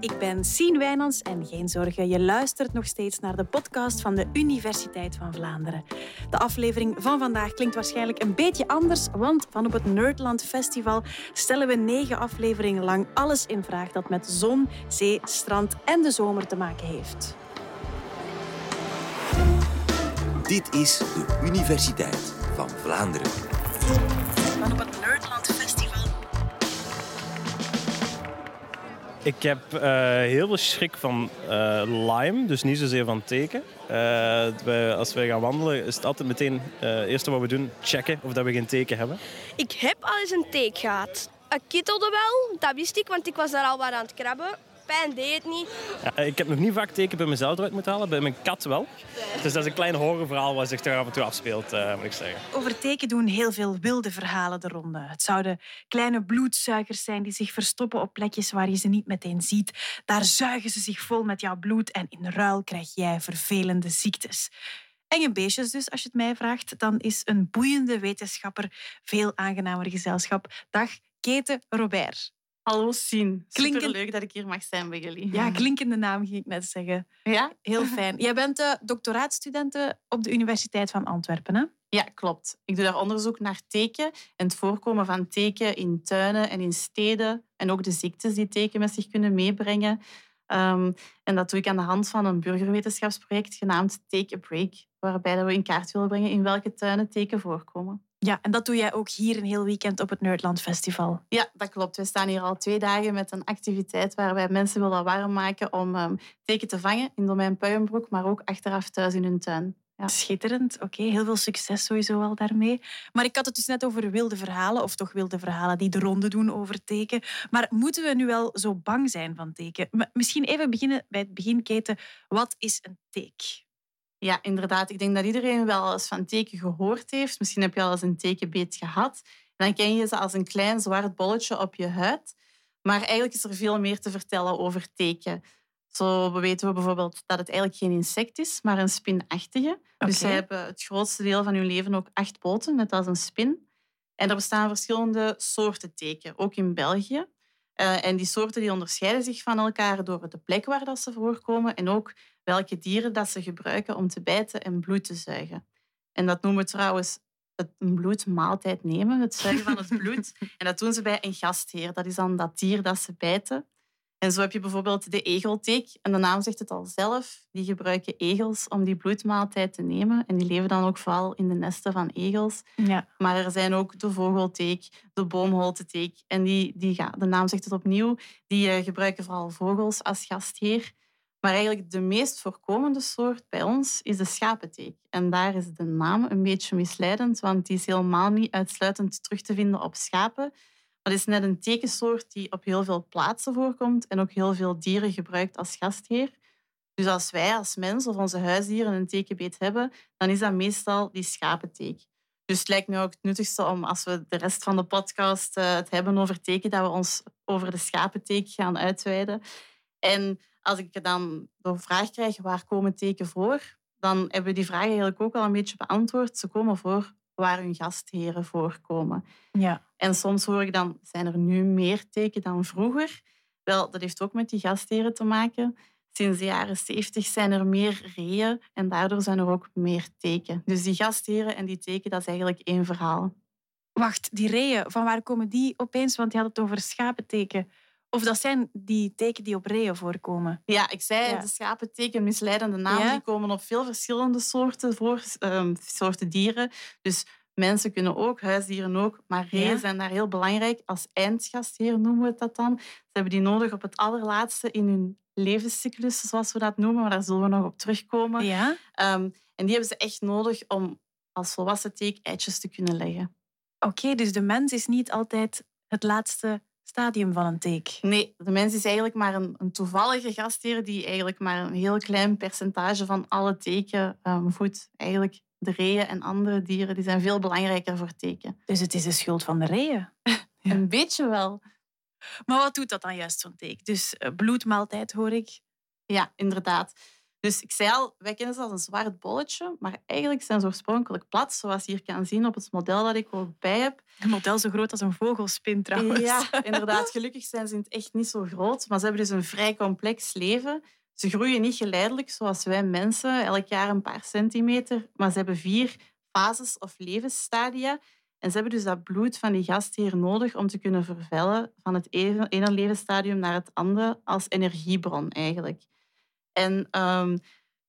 Ik ben Sien Wijnands en geen zorgen, je luistert nog steeds naar de podcast van de Universiteit van Vlaanderen. De aflevering van vandaag klinkt waarschijnlijk een beetje anders, want van op het Nerdland Festival stellen we negen afleveringen lang alles in vraag dat met zon, zee, strand en de zomer te maken heeft. Dit is de Universiteit van Vlaanderen. Van op het Nerdland Ik heb eh, heel veel schrik van eh, lime, dus niet zozeer van teken. Eh, als wij gaan wandelen is het altijd meteen het eerste wat we doen, checken of dat we geen teken hebben. Ik heb al eens een teek gehad. Het kittelde wel, dat wist ik, want ik was daar al wat aan het krabben. Pijn deed het niet. Ja, ik heb nog niet vaak teken bij mezelf eruit moeten halen, bij mijn kat wel. Dus dat is een klein horrorverhaal wat zich er af en toe afspeelt, eh, moet ik zeggen. Over teken doen heel veel wilde verhalen de ronde. Het zouden kleine bloedsuikers zijn die zich verstoppen op plekjes waar je ze niet meteen ziet. Daar zuigen ze zich vol met jouw bloed en in ruil krijg jij vervelende ziektes. Enge beestjes dus, als je het mij vraagt. Dan is een boeiende wetenschapper veel aangenamer gezelschap. Dag, Kete Robert. Hallo Sien. Klinken- Superleuk dat ik hier mag zijn bij jullie. Ja, klinkende naam ging ik net zeggen. Ja? Heel fijn. Jij bent de doctoraatstudenten op de Universiteit van Antwerpen, hè? Ja, klopt. Ik doe daar onderzoek naar teken en het voorkomen van teken in tuinen en in steden. En ook de ziektes die teken met zich kunnen meebrengen. Ehm, en dat doe ik aan de hand van een burgerwetenschapsproject genaamd Take a Break, waarbij we in kaart willen brengen in welke tuinen teken voorkomen. Ja, en dat doe jij ook hier een heel weekend op het Nerdland Festival. Ja, dat klopt. We staan hier al twee dagen met een activiteit waar wij mensen willen warm maken om ehm, teken te vangen in domein Puienbroek, maar ook achteraf thuis in hun tuin. Ja. Schitterend. Oké, heel veel succes sowieso al daarmee. Maar ik had het dus net over wilde verhalen, of toch wilde verhalen die de ronde doen over teken. Maar moeten we nu wel zo bang zijn van teken? Misschien even beginnen bij het begin, Keten. Wat is een teek? Ja, inderdaad. Ik denk dat iedereen wel eens van teken gehoord heeft. Misschien heb je al eens een tekenbeet gehad. En dan ken je ze als een klein zwart bolletje op je huid. Maar eigenlijk is er veel meer te vertellen over teken. Zo weten we bijvoorbeeld dat het eigenlijk geen insect is, maar een spinachtige. Dus zij hebben het grootste deel van hun leven ook acht poten, net als een spin. En er bestaan verschillende soorten teken, ook in België. Eh, en die soorten die onderscheiden zich van elkaar door de plek waar dat ze voorkomen en ook welke dieren dat ze gebruiken om te bijten en bloed te zuigen. En dat noemen we trouwens het een bloedmaaltijd nemen, het zuigen van het bloed. En dat doen ze bij een gastheer. Dat is dan dat dier dat ze bijten. En zo heb je bijvoorbeeld de egelteek. En de naam zegt het al zelf. Die gebruiken egels om die bloedmaaltijd te nemen. En die leven dan ook vooral in de nesten van egels. Ja. Maar er zijn ook de vogelteek, de boomholteteek. En die, die, ja, de naam zegt het opnieuw, die eh, gebruiken vooral vogels als gastheer. Maar eigenlijk de meest voorkomende soort bij ons is de schapenteek. En daar is de naam een beetje misleidend, want die is helemaal niet uitsluitend terug te vinden op schapen. Het is net een tekensoort die op heel veel plaatsen voorkomt en ook heel veel dieren gebruikt als gastheer. Dus als wij als mens of onze huisdieren een tekenbeet hebben, dan is dat meestal die schapenteek. Dus het lijkt me ook het nuttigste om, als we de rest van de podcast eh, het hebben over teken, dat we ons over de schapenteek gaan uitweiden. En als ik dan de vraag krijg, waar komen teken voor? Dan hebben we die vraag eigenlijk ook al een beetje beantwoord. Ze komen voor waar hun gastheren voorkomen. ja. En soms hoor ik dan, zijn er nu meer teken dan vroeger? Wel, dat heeft ook met die gastheren te maken. Sinds de jaren 70 zijn er meer reeën en daardoor zijn er ook meer teken. Dus die gastheren en die teken, dat is eigenlijk één verhaal. Wacht, die reeën, van waar komen die opeens? Want je had het over schapenteken. Of dat zijn die teken die op reeën voorkomen. Ja, ik zei Ja. de schapenteken, misleidende namen, Ja. die komen op veel verschillende soorten, voor, ehm, soorten dieren. Dus mensen kunnen ook, huisdieren ook, maar reeën Ja. zijn daar heel belangrijk. Als eindgastheer noemen we dat dan. Ze hebben die nodig op het allerlaatste in hun levenscyclus, zoals we dat noemen, maar daar zullen we nog op terugkomen. Ja? Ehm, en die hebben ze echt nodig om als volwassen teek eitjes te kunnen leggen. Oké, dus de mens is niet altijd het laatste stadium van een teek. Nee, de mens is eigenlijk maar een, een toevallige gastheer die eigenlijk maar een heel klein percentage van alle teken ehm, voedt. Eigenlijk de reeën en andere dieren die zijn veel belangrijker voor teken. Dus het is de schuld van de reeën. Ja. Een beetje wel. Maar wat doet dat dan juist, zo'n teek? Dus eh, bloedmaaltijd hoor ik. Ja, inderdaad. Dus ik zei al, wij kennen ze als een zwart bolletje, maar eigenlijk zijn ze oorspronkelijk plat, zoals je hier kan zien op het model dat ik ook bij heb. Een model zo groot als een vogelspin trouwens. Ja, inderdaad. Gelukkig zijn ze in het echt niet zo groot, maar ze hebben dus een vrij complex leven. Ze groeien niet geleidelijk zoals wij mensen, elk jaar een paar centimeter, maar ze hebben vier fases of levensstadia. En ze hebben dus dat bloed van die gastheer nodig om te kunnen vervellen van het ene levensstadium naar het andere als energiebron eigenlijk. En um,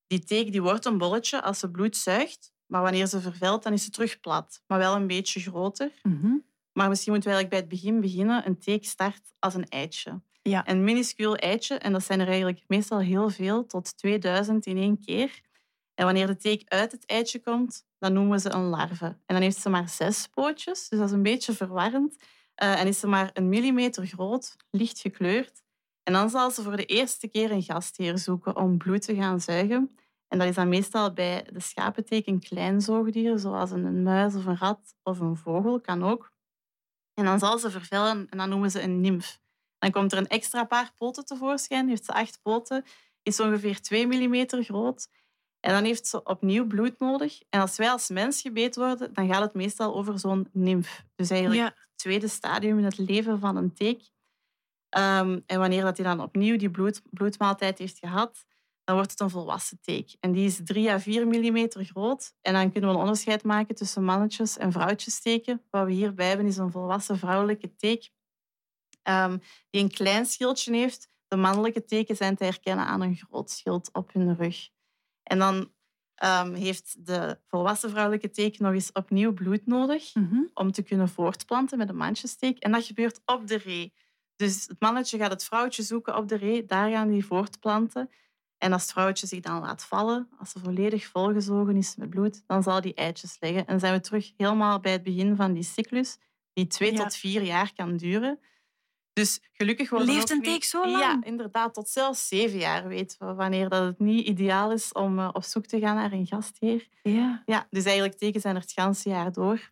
die teek die wordt een bolletje als ze bloed zuigt, maar wanneer ze vervelt, dan is ze terug plat, maar wel een beetje groter. Mhm. Maar misschien moeten we eigenlijk bij het begin beginnen. Een teek start als een eitje. Ja. Een minuscuul eitje, en dat zijn er eigenlijk meestal heel veel, tot 2000 in één keer. En wanneer de teek uit het eitje komt, dan noemen we ze een larve. En dan heeft ze maar zes pootjes, dus dat is een beetje verwarrend. Uh, en is ze maar een millimeter groot, licht gekleurd. En dan zal ze voor de eerste keer een gastheer zoeken om bloed te gaan zuigen. En dat is dan meestal bij de schapenteek een klein zoogdier, zoals een muis of een rat of een vogel, kan ook. En dan zal ze vervellen en dan noemen ze een nymf. Dan komt er een extra paar poten tevoorschijn, heeft ze acht poten, is ongeveer 2 mm groot. En dan heeft ze opnieuw bloed nodig. En als wij als mens gebeten worden, dan gaat het meestal over zo'n nymf. Dus eigenlijk het tweede stadium in het leven van een teek. Ehm, en wanneer dat hij dan opnieuw die bloed, bloedmaaltijd heeft gehad, dan wordt het een volwassen teek. En die is 3 à 4 mm groot. En dan kunnen we een onderscheid maken tussen mannetjes en vrouwtjesteken. Wat we hierbij hebben is een volwassen vrouwelijke teek um, die een klein schildje heeft. De mannelijke teken zijn te herkennen aan een groot schild op hun rug. En dan um, heeft de volwassen vrouwelijke teken nog eens opnieuw bloed nodig Mhm. om te kunnen voortplanten met een mandjesteek. En dat gebeurt op de ree. Dus het mannetje gaat het vrouwtje zoeken op de ree, daar gaan die voortplanten. En als het vrouwtje zich dan laat vallen, als ze volledig volgezogen is met bloed, dan zal die eitjes leggen. En zijn we terug helemaal bij het begin van die cyclus, die twee Ja. tot vier jaar kan duren. Dus gelukkig worden Leeft een teek zo lang? Ja, inderdaad. Tot zelfs zeven jaar weten we wanneer dat het niet ideaal is om eh, op zoek te gaan naar een gastheer. Ja. Ja, dus eigenlijk tekens zijn er het ganse jaar door.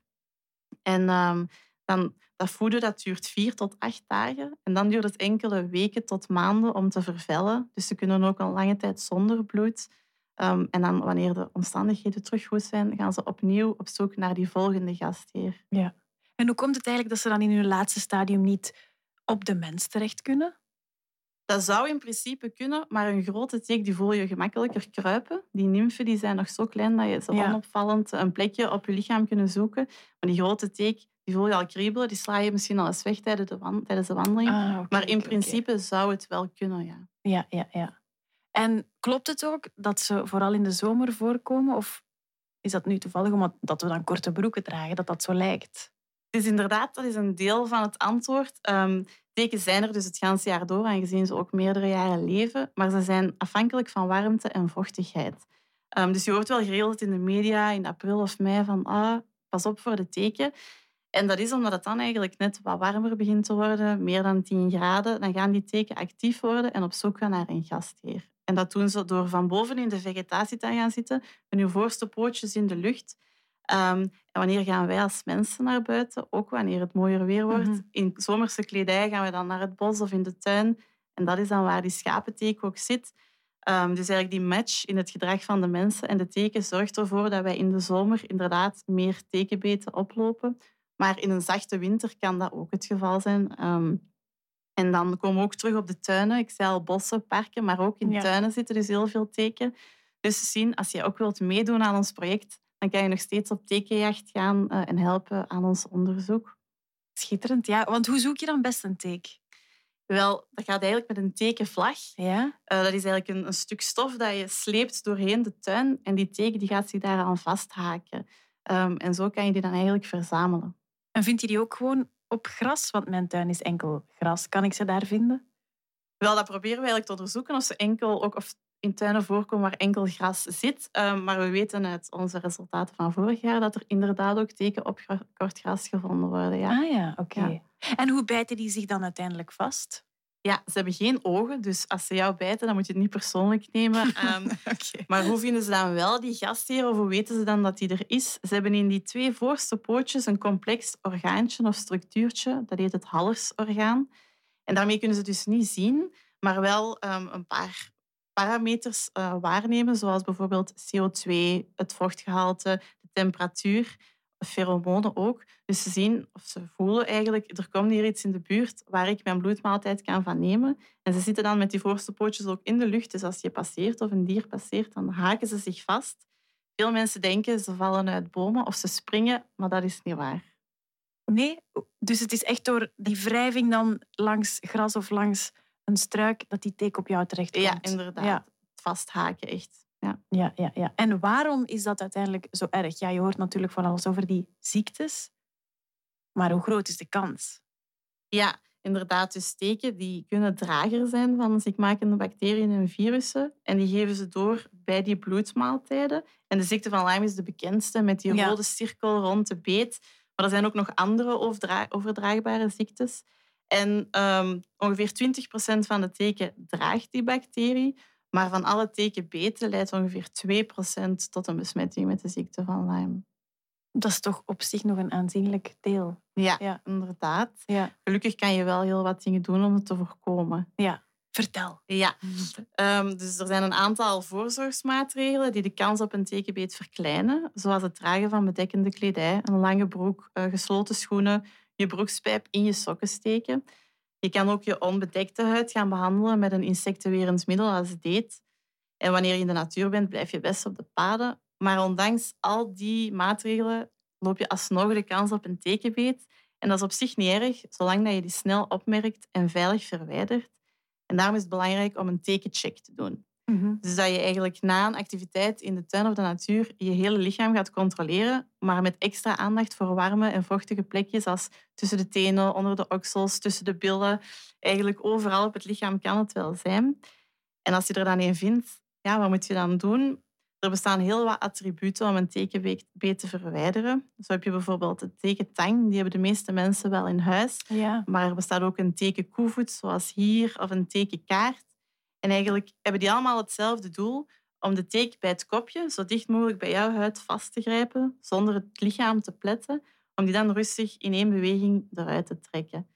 En ehm, dan, dat voeden dat duurt vier tot acht dagen. En dan duurt het enkele weken tot maanden om te vervellen. Dus ze kunnen ook een lange tijd zonder bloed. Ehm, en dan, wanneer de omstandigheden terug goed zijn, gaan ze opnieuw op zoek naar die volgende gastheer. En hoe komt het eigenlijk dat ze dan in hun laatste stadium niet op de mens terecht kunnen? Dat zou in principe kunnen, maar een grote teek die voel je gemakkelijker kruipen. Die nymfen die zijn nog zo klein dat je ze Ja. onopvallend een plekje op je lichaam kunnen zoeken. Maar die grote teek die voel je al kriebelen, die sla je misschien al eens weg tijdens de, wan- tijdens de wandeling. Ah, maar in principe zou het wel kunnen, ja. Ja, ja, ja. En klopt het ook dat ze vooral in de zomer voorkomen? Of is dat nu toevallig omdat dat we dan korte broeken dragen, dat dat zo lijkt? Is inderdaad, dat is een deel van het antwoord. Ehm tekens zijn er dus het hele jaar door, aangezien ze ook meerdere jaren leven. Maar ze zijn afhankelijk van warmte en vochtigheid. Ehm, dus je hoort wel geregeld in de media in april of mei van ah, pas op voor de teken. En dat is omdat het dan eigenlijk net wat warmer begint te worden, meer dan 10 graden. Dan gaan die teken actief worden en op zoek gaan naar een gastheer. En dat doen ze door van boven in de vegetatie te gaan zitten, met hun voorste pootjes in de lucht. Ehm, en wanneer gaan wij als mensen naar buiten? Ook wanneer het mooier weer wordt. Mhm. In zomerse kledij gaan we dan naar het bos of in de tuin. En dat is dan waar die schapenteek ook zit. Ehm, dus eigenlijk die match in het gedrag van de mensen en de teken zorgt ervoor dat wij in de zomer inderdaad meer tekenbeten oplopen. Maar in een zachte winter kan dat ook het geval zijn. Ehm, en dan komen we ook terug op de tuinen. Ik zei al bossen, parken, maar ook in Ja. tuinen zitten dus heel veel teken. Dus zien, als je ook wilt meedoen aan ons project, dan kan je nog steeds op tekenjacht gaan eh, en helpen aan ons onderzoek. Schitterend, ja. Want hoe zoek je dan best een teek? Wel, dat gaat eigenlijk met een tekenvlag. Ja? Eh, dat is eigenlijk een, een stuk stof dat je sleept doorheen de tuin en die teken die gaat zich daaraan vasthaken. Ehm, en zo kan je die dan eigenlijk verzamelen. En vind je die ook gewoon op gras? Want mijn tuin is enkel gras. Kan ik ze daar vinden? Wel, dat proberen we eigenlijk te onderzoeken of ze enkel ook of in tuinen voorkomen waar enkel gras zit. Ehm, maar we weten uit onze resultaten van vorig jaar dat er inderdaad ook teken op kort gras gevonden worden. Ja. Ah ja, oké. Ja. En hoe bijten die zich dan uiteindelijk vast? Ja, ze hebben geen ogen, dus als ze jou bijten, dan moet je het niet persoonlijk nemen. Ehm. Maar hoe vinden ze dan wel die gastheer of hoe weten ze dan dat die er is? Ze hebben in die twee voorste pootjes een complex orgaantje of structuurtje. Dat heet het hallersorgaan. En daarmee kunnen ze dus niet zien, maar wel ehm, een paar, parameters uh, waarnemen, zoals bijvoorbeeld CO2, het vochtgehalte, de temperatuur, pheromonen ook. Dus ze zien of ze voelen eigenlijk, er komt hier iets in de buurt waar ik mijn bloedmaaltijd kan van nemen. En ze zitten dan met die voorste pootjes ook in de lucht. Dus als je passeert of een dier passeert, dan haken ze zich vast. Veel mensen denken ze vallen uit bomen of ze springen, maar dat is niet waar. Nee, dus het is echt door die wrijving dan langs gras of langs een struik dat die teken op jou terecht komt. Ja, inderdaad. Ja. Vasthaken, echt. Ja. Ja, ja, ja. En waarom is dat uiteindelijk zo erg? Ja, je hoort natuurlijk van alles over die ziektes. Maar hoe groot is de kans? Ja, inderdaad. Dus steken die kunnen drager zijn van ziekmakende bacteriën en virussen. En die geven ze door bij die bloedmaaltijden. En de ziekte van Lyme is de bekendste met die rode cirkel rond de beet. Maar er zijn ook nog andere overdraagbare ziektes. En um, ongeveer 20% van de teken draagt die bacterie. Maar van alle tekenbeten leidt ongeveer 2% tot een besmetting met de ziekte van Lyme. Dat is toch op zich nog een aanzienlijk deel. Ja, ja. inderdaad. Ja. Gelukkig kan je wel heel wat dingen doen om het te voorkomen. Ja, vertel. Ja, um, dus er zijn een aantal voorzorgsmaatregelen die de kans op een tekenbeet verkleinen. Zoals het dragen van bedekkende kledij, een lange broek, eh, gesloten schoenen, je broekspijp in je sokken steken. Je kan ook je onbedekte huid gaan behandelen met een insectenwerend middel als deet. En wanneer je in de natuur bent, blijf je best op de paden. Maar ondanks al die maatregelen loop je alsnog de kans op een tekenbeet. En dat is op zich niet erg, zolang dat je die snel opmerkt en veilig verwijdert. En daarom is het belangrijk om een tekencheck te doen. Mhm. Dus dat je eigenlijk na een activiteit in de tuin of de natuur je hele lichaam gaat controleren, maar met extra aandacht voor warme en vochtige plekjes als tussen de tenen, onder de oksels, tussen de billen. Eigenlijk overal op het lichaam kan het wel zijn. En als je er dan een vindt, ja, wat moet je dan doen? Er bestaan heel wat attributen om een tekenbeet te verwijderen. Zo heb je bijvoorbeeld het tekentang, die hebben de meeste mensen wel in huis. Ja. Maar er bestaat ook een teken koevoet, zoals hier, of een tekenkaart. En eigenlijk hebben die allemaal hetzelfde doel, om de teken bij het kopje zo dicht mogelijk bij jouw huid vast te grijpen, zonder het lichaam te pletten, om die dan rustig in één beweging eruit te trekken.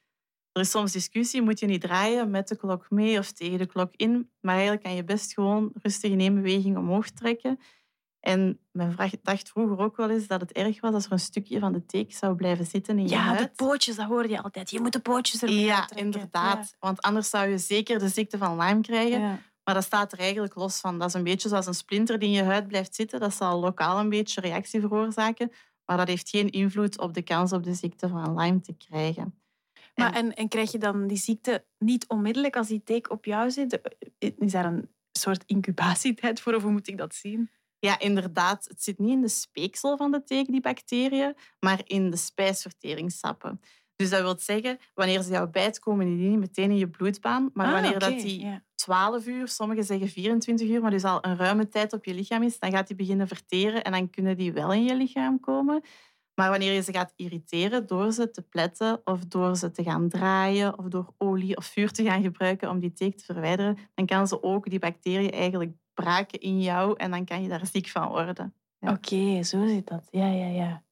Er is soms discussie, moet je niet draaien met de klok mee of tegen de klok in, maar eigenlijk kan je best gewoon rustig in één beweging omhoog trekken. En mijn dacht vroeger ook wel eens dat het erg was als er een stukje van de teek zou blijven zitten in je ja, huid. Ja, de pootjes, dat hoorde je altijd. Je moet de pootjes erbij Ja, inderdaad. Want anders zou je zeker de ziekte van Lyme krijgen. Maar dat staat er eigenlijk los van. Dat is een beetje zoals een splinter die in je huid blijft zitten. Dat zal lokaal een beetje reactie veroorzaken. Maar dat heeft geen invloed op de kans op de ziekte van Lyme te krijgen. Maar en, en krijg je dan die ziekte niet onmiddellijk als die teek op jou zit? Is daar een soort incubatietijd voor of hoe moet ik dat zien? Ja, inderdaad. Het zit niet in de speeksel van de teek, die bacteriën, maar in de spijsverteringssappen. Dus dat wil zeggen, wanneer ze jou bijt, komen die niet meteen in je bloedbaan. Maar ah, wanneer dat die 12 uur, sommigen zeggen 24 uur, maar dus al een ruime tijd op je lichaam is, dan gaat die beginnen verteren en dan kunnen die wel in je lichaam komen. Maar wanneer je ze gaat irriteren door ze te pletten of door ze te gaan draaien of door olie of vuur te gaan gebruiken om die teek te verwijderen, dan kan ze ook die bacteriën eigenlijk braken in jou en dan kan je daar ziek van worden. Ja. Oké, zo zit dat. Ja, ja, ja.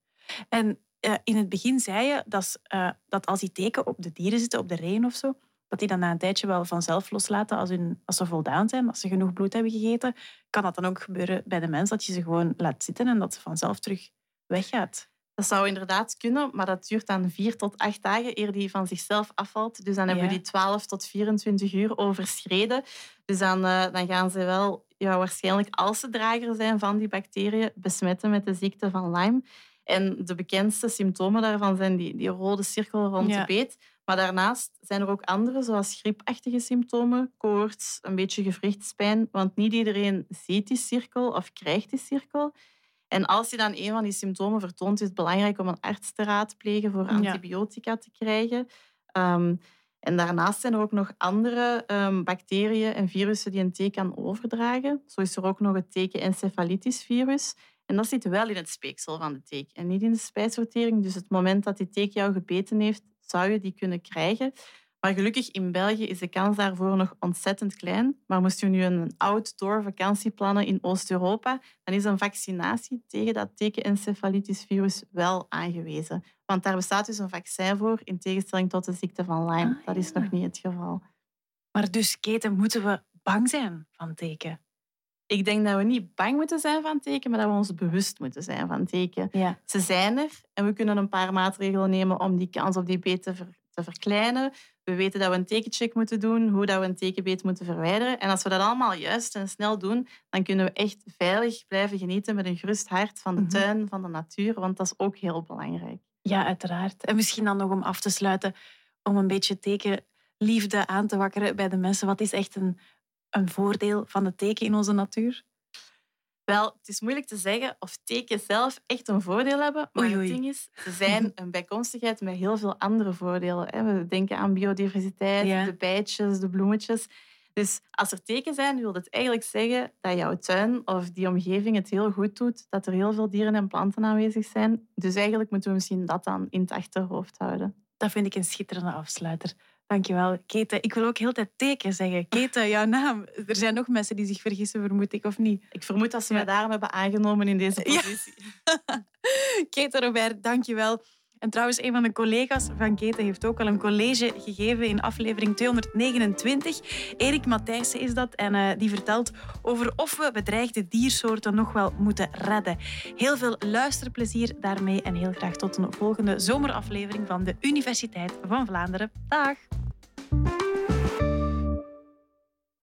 En uh, in het begin zei je dat, uh, dat als die teken op de dieren zitten, op de reën of zo, dat die dan na een tijdje wel vanzelf loslaten als, hun, als ze voldaan zijn, als ze genoeg bloed hebben gegeten. Kan dat dan ook gebeuren bij de mens, dat je ze gewoon laat zitten en dat ze vanzelf terug weggaat? Dat zou inderdaad kunnen, maar dat duurt dan vier tot acht dagen eer die van zichzelf afvalt. Dus dan hebben we die 12 tot 24 uur overschreden. Dus dan, uh, dan gaan ze wel ja, waarschijnlijk, als ze drager zijn van die bacteriën, besmetten met de ziekte van Lyme. En de bekendste symptomen daarvan zijn die, die rode cirkel rond de beet. Maar daarnaast zijn er ook andere, zoals griepachtige symptomen, koorts, een beetje gewrichtspijn. Want niet iedereen ziet die cirkel of krijgt die cirkel. En als je dan een van die symptomen vertoont, is het belangrijk om een arts te raadplegen voor antibiotica te krijgen. Um, en daarnaast zijn er ook nog andere um, bacteriën en virussen die een teken kan overdragen. Zo is er ook nog het teken-encephalitis-virus. En dat zit wel in het speeksel van de teek en niet in de spijsvertering. Dus het moment dat die teek jou gebeten heeft, zou je die kunnen krijgen. Maar gelukkig in België is de kans daarvoor nog ontzettend klein. Maar moest je nu een outdoor vakantie plannen in Oost-Europa, dan is een vaccinatie tegen dat teken-encephalitis-virus wel aangewezen. Want daar bestaat dus een vaccin voor, in tegenstelling tot de ziekte van Lyme. Ah, dat is nog niet het geval. Maar dus, Keten, moeten we bang zijn van teken? Ik denk dat we niet bang moeten zijn van teken, maar dat we ons bewust moeten zijn van teken. Ja. Ze zijn er en we kunnen een paar maatregelen nemen om die kans op die beet te, ver- te verkleinen. We weten dat we een tekencheck moeten doen, hoe dat we een tekenbeet moeten verwijderen. En als we dat allemaal juist en snel doen, dan kunnen we echt veilig blijven genieten met een gerust hart van de Mhm. tuin, van de natuur, want dat is ook heel belangrijk. Ja, uiteraard. En misschien dan nog om af te sluiten, om een beetje tekenliefde aan te wakkeren bij de mensen. Wat is echt een, een voordeel van het teken in onze natuur? Wel, het is moeilijk te zeggen of tekens zelf echt een voordeel hebben. Maar Oei, oei. het ding is, ze zijn een bijkomstigheid met heel veel andere voordelen. hè. We denken aan biodiversiteit, Ja. de bijtjes, de bloemetjes. Dus als er tekens zijn, wil het eigenlijk zeggen dat jouw tuin of die omgeving het heel goed doet. Dat er heel veel dieren en planten aanwezig zijn. Dus eigenlijk moeten we misschien dat dan in het achterhoofd houden. Dat vind ik een schitterende afsluiter. Dankjewel, Keten. Ik wil ook heel tijd teken zeggen. Keten, jouw naam. Er zijn nog mensen die zich vergissen, vermoed ik, of niet? Ik vermoed dat ze Ja. mij daarom hebben aangenomen in deze Ja. positie. Keten Robert, dankjewel. En trouwens, een van de collega's van Keten heeft ook al een college gegeven in aflevering 229. Erik Matthijssen is dat en eh, die vertelt over of we bedreigde diersoorten nog wel moeten redden. Heel veel luisterplezier daarmee en heel graag tot een volgende zomeraflevering van de Universiteit van Vlaanderen. Dag!